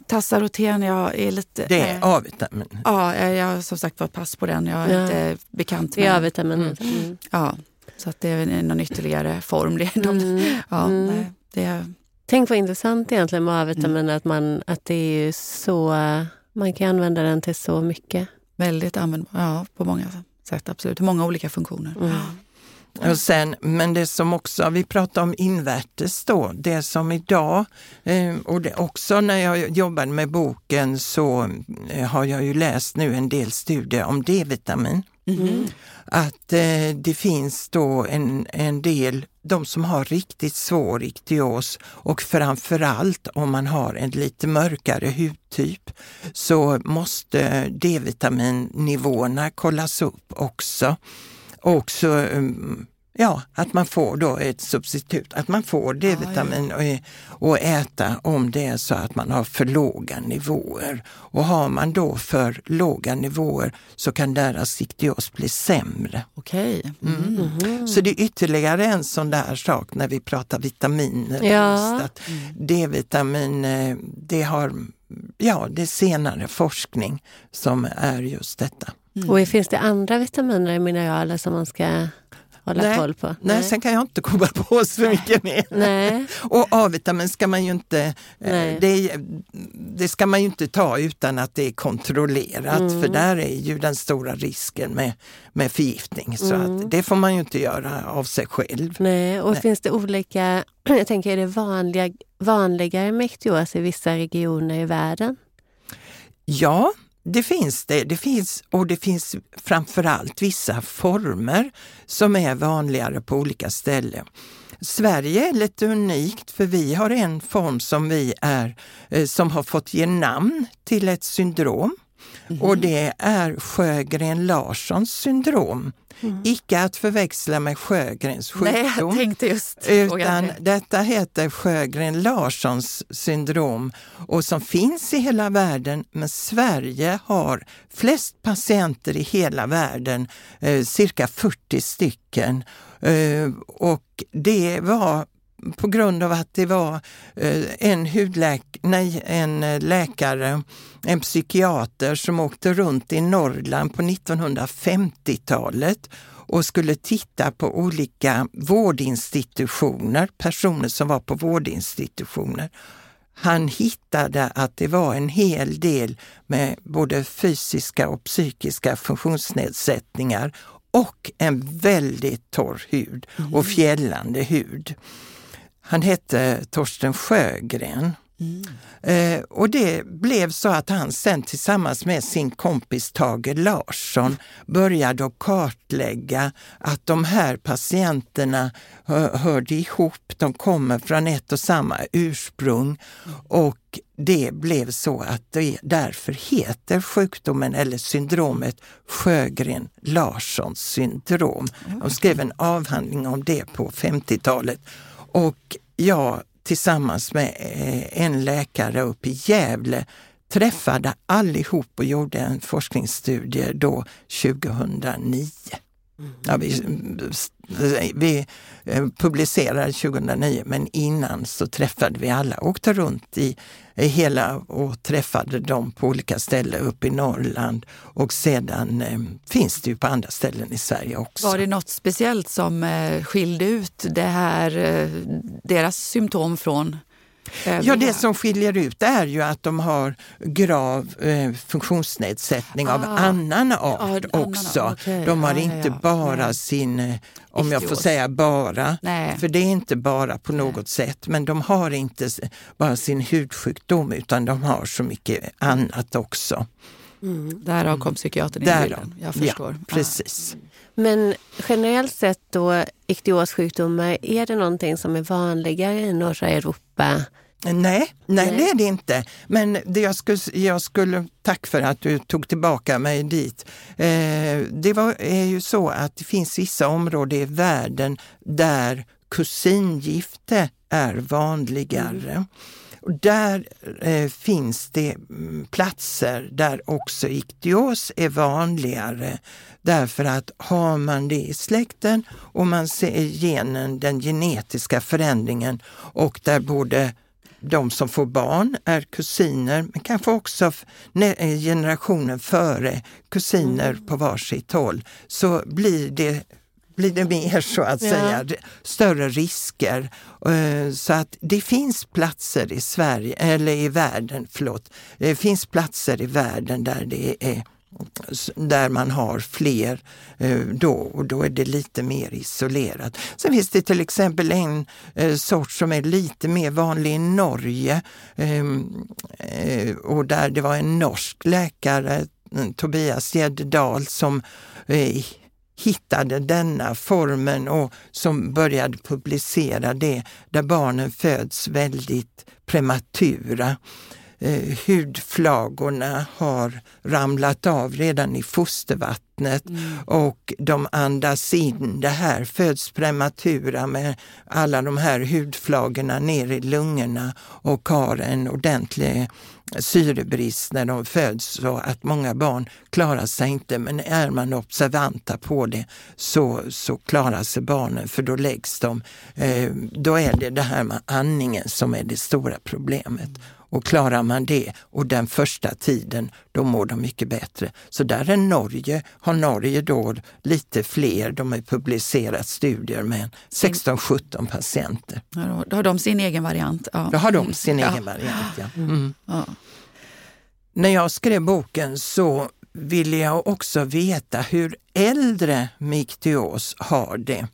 Tassaroten, jag är lite... Det är eh, A-vitamin? Ja, jag har som sagt var pass på den. Jag är ja. inte bekant med... A-vitamin. Mm. Mm. Ja, så att det är någon ytterligare form. Det, mm. ja, mm. det, Tänk vad intressant egentligen med A-vitamin, mm. att, man, att det är så... Man kan använda den till så mycket. Väldigt användbar, ja, på många sätt absolut. Många olika funktioner. Mm. Och sen, men det som också, vi pratar om invärtes då, det som idag, eh, och det också när jag jobbade med boken så eh, har jag ju läst nu en del studier om D-vitamin. Mm. Att eh, det finns då en, en del, de som har riktigt svår iktios och framförallt om man har en lite mörkare hudtyp så måste D-vitaminnivåerna kollas upp också också um, ja, att man får då ett substitut, att man får D-vitamin ja, ja. och, äta om det är så att man har för låga nivåer. Och har man då för låga nivåer så kan deras iktios bli sämre. Okej. Mm. Mm. Mm. Så det är ytterligare en sån där sak när vi pratar vitaminer. Ja. D-vitamin, eh, det har ja, det är senare forskning som är just detta. Mm. Och finns det andra vitaminer och mineraler som man ska hålla nej, koll på? Nej. nej, sen kan jag inte komma på så mycket mer. Nej. Och A-vitamin ska man ju inte, eh, det, det, ska man ju inte ta utan att det är kontrollerat mm. för där är ju den stora risken med, med förgiftning. Så mm. att det får man ju inte göra av sig själv. Nej, och nej. finns det olika, jag tänker är det vanliga, vanligare med i vissa regioner i världen? Ja, det finns det. Det finns, och det finns framförallt vissa former som är vanligare på olika ställen. Sverige är lite unikt för vi har en form som vi är, eh, som har fått ge namn till ett syndrom. Mm. Och det är Sjögren-Larssons syndrom. Mm. Icke att förväxla med Sjögrens sjukdom. Nej, jag tänkte just utan detta heter Sjögren-Larssons syndrom och som finns i hela världen. Men Sverige har flest patienter i hela världen, eh, cirka 40 stycken. Eh, och det var på grund av att det var eh, en, hudläk nej, en eh, läkare, en psykiater som åkte runt i Norrland på 1950-talet och skulle titta på olika vårdinstitutioner, personer som var på vårdinstitutioner. Han hittade att det var en hel del med både fysiska och psykiska funktionsnedsättningar och en väldigt torr hud och mm. fjällande hud. Han hette Torsten Sjögren. Mm. Eh, och det blev så att han sen tillsammans med sin kompis Tage Larsson började att kartlägga att de här patienterna hör, hörde ihop, de kommer från ett och samma ursprung. Och det blev så att det därför heter sjukdomen eller syndromet Sjögren-Larssons syndrom. De skrev en avhandling om det på 50-talet. Och jag tillsammans med eh, en läkare uppe i Gävle träffade allihop och gjorde en forskningsstudie då 2009. Ja, vi, vi eh, publicerade 2009, men innan så träffade vi alla, åkte runt i, i hela och träffade dem på olika ställen uppe i Norrland och sedan eh, finns det ju på andra ställen i Sverige också. Var det något speciellt som eh, skilde ut det här, eh, deras symptom från Ja, det som skiljer ut är ju att de har grav eh, funktionsnedsättning ah. av annan art ja, också. Annan, okay. De har ja, inte ja, bara nej. sin, eh, om jag får säga bara, nej. för det är inte bara på något nej. sätt, men de har inte bara sin hudsjukdom utan de har så mycket annat också. Mm. Därav kom psykiatern in i bilden. Jag förstår. Ja, precis. Men generellt sett då, iktiossjukdomar, är det någonting som är vanligare i norra Europa? Nej, nej, nej, det är det inte. Men det jag, skulle, jag skulle, tack för att du tog tillbaka mig dit. Eh, det var, är ju så att det finns vissa områden i världen där kusingifte är vanligare. Mm. Och där eh, finns det mm, platser där också iktios är vanligare. Därför att har man det i släkten och man ser genen, den genetiska förändringen och där både de som får barn är kusiner, men kanske också eh, generationen före kusiner mm. på varsitt håll, så blir det blir det mer så att ja. säga, större risker. Eh, så att det finns platser i Sverige, eller i världen, förlåt, det finns platser i världen där det är där man har fler eh, då och då är det lite mer isolerat. Sen finns det till exempel en eh, sort som är lite mer vanlig i Norge ehm, eh, och där det var en norsk läkare, Tobias Gäddedal, som hittade denna formen och som började publicera det, där barnen föds väldigt prematura. Eh, hudflagorna har ramlat av redan i fostervattnet mm. och de andas in det här, föds prematura med alla de här hudflagorna ner i lungorna och har en ordentlig syrebrist när de föds så att många barn klarar sig inte. Men är man observanta på det så, så klarar sig barnen för då läggs de. Eh, då är det det här med andningen som är det stora problemet. Och klarar man det och den första tiden, då mår de mycket bättre. Så där är Norge, har Norge då lite fler, de har publicerat studier med 16-17 patienter. då har de sin egen variant. Ja. Då har de sin ja. egen variant, ja. Mm. ja. När jag skrev boken så ville jag också veta hur äldre med iktios har det.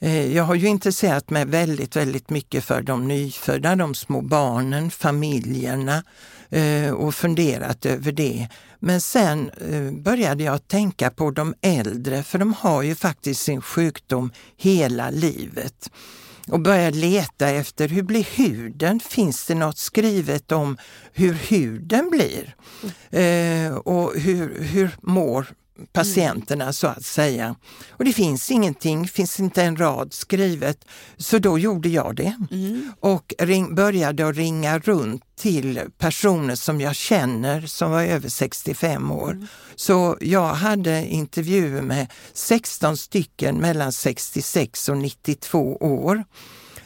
Eh, jag har ju intresserat mig väldigt, väldigt mycket för de nyfödda, de små barnen, familjerna eh, och funderat över det. Men sen eh, började jag tänka på de äldre, för de har ju faktiskt sin sjukdom hela livet och började leta efter hur blir huden? Finns det något skrivet om hur huden blir? Mm. Eh, och hur, hur mår patienterna så att säga. Och det finns ingenting, finns inte en rad skrivet. Så då gjorde jag det mm. och ring, började att ringa runt till personer som jag känner som var över 65 år. Mm. Så jag hade intervjuer med 16 stycken mellan 66 och 92 år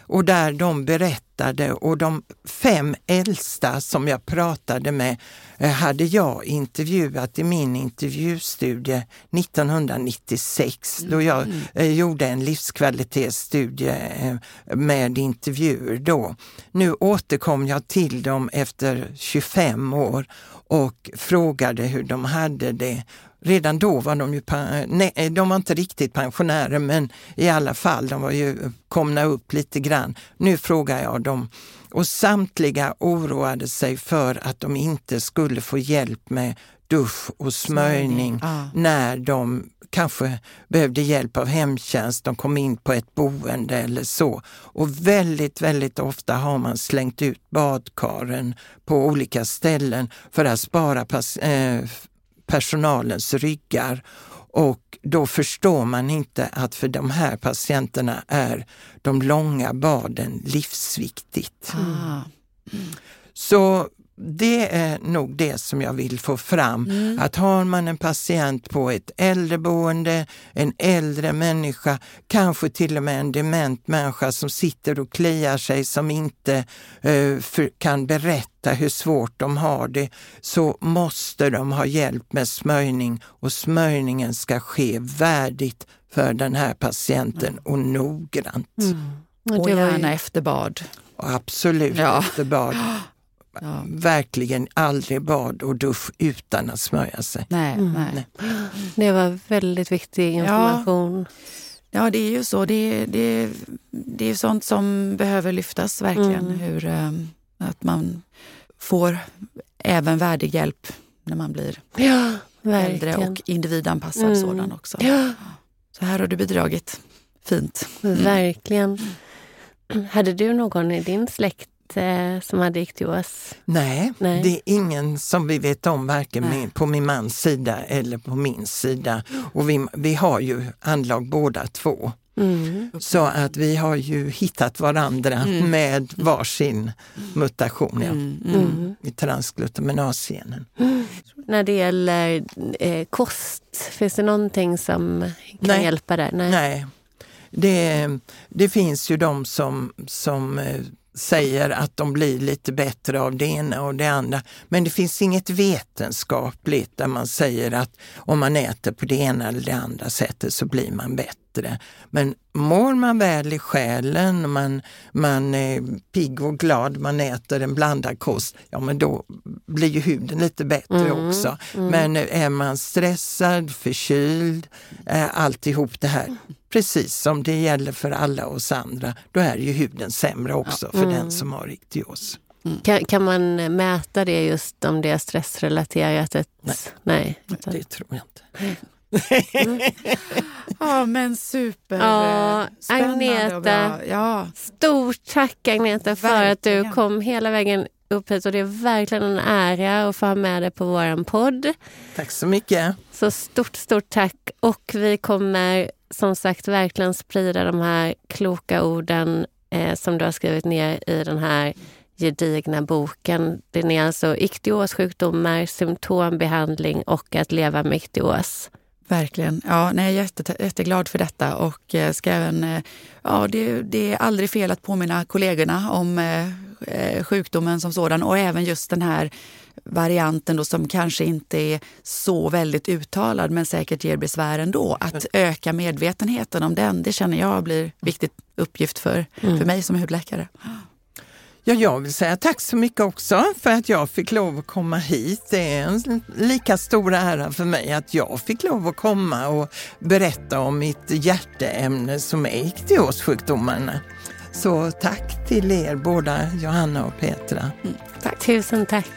och där de berättade och de fem äldsta som jag pratade med eh, hade jag intervjuat i min intervjustudie 1996 då jag mm. Eh, gjorde en livskvalitetsstudie eh, med intervjuer då. Nu återkom jag till dem efter 25 år och frågade hur de hade det redan då var de ju, nej, de var inte riktigt pensionärer men i alla fall, de var ju komna upp lite grann. Nu frågar jag dem och samtliga oroade sig för att de inte skulle få hjälp med dusch och smörjning ah. när de kanske behövde hjälp av hemtjänst, de kom in på ett boende eller så. Och väldigt, väldigt ofta har man slängt ut badkaren på olika ställen för att spara eh, personalens ryggar. Och då förstår man inte att för de här patienterna är de långa baden livsviktigt. Mm. Så det är nog det som jag vill få fram. Mm. Att har man en patient på ett äldreboende, en äldre människa, kanske till och med en dement människa som sitter och kliar sig, som inte eh, för, kan berätta hur svårt de har det, så måste de ha hjälp med smörjning och smörjningen ska ske värdigt för den här patienten och noggrant. Och Och det var ju- gärna efter bad. Absolut Ja. efter bad. Ja. Verkligen aldrig bad och dusch utan att smörja sig. Nej, Mm. nej. Det var väldigt viktig information. Ja, det är ju så. Det, det, det är sånt som behöver lyftas verkligen. Mm. Hur, eh, att man får även värdig hjälp när man blir Ja, äldre verkligen. och individanpassad Mm. sådan också. Ja, Så här har du bidragit fint. verkligen. Hade du någon i din släkt som hade iktios? Nej, Nej. det är ingen som vi vet om, varken min, på min mans sida eller på min sida. Och vi, vi har ju anlag båda två. Mm. Så att vi har ju hittat varandra Mm. med varsin mutation ja, Mm, mm. Mm. i transglutaminasgenen. När det gäller eh, kost, finns det någonting som kan Nej. hjälpa där? Nej. Nej, det, det finns ju de som, som eh, säger att de blir lite bättre av det ena och det andra. Men det finns inget vetenskapligt där man säger att om man äter på det ena eller det andra sättet så blir man bättre. Men mår man väl i själen, man, man är pigg och glad, man äter en blandad kost, ja men då blir ju huden lite bättre Mm, också. mm. Men är man stressad, förkyld, eh, alltihop det här, precis som det gäller för alla oss andra, då är ju huden sämre också för Mm. den som har iktios. Kan, kan man mäta det just om det är stressrelaterat? Ett, Nej. nej. utan- Det tror jag inte. Ja, men super. Ja, eh, Agneta. och bra. Ja, Stort tack Agneta för att du Verkligen. kom hela vägen upp hit och det är verkligen en ära att få ha med dig på våran podd. Tack så mycket. Så stort, stort tack och vi kommer som sagt verkligen sprida de här kloka orden eh, som du har skrivit ner i den här gedigna boken. Den är alltså iktiossjukdomar, symptombehandling och att leva med iktios. verkligen. Ja, nej, jag är jätte, jätteglad för detta och eh, ska även... Eh, ja, det, det är aldrig fel att påminna kollegorna om eh, eh, sjukdomen som sådan och även just den här varianten då som kanske inte är så väldigt uttalad men säkert ger besvär ändå. Att öka medvetenheten om den, det känner jag blir viktig uppgift för, för mig som hudläkare. Ja, jag vill säga tack så mycket också för att jag fick lov att komma hit. Det är en lika stor ära för mig att jag fick lov att komma och berätta om mitt hjärteämne som är iktios-sjukdomarna. Så tack till er båda, Johanna och Petra. Tusen tack.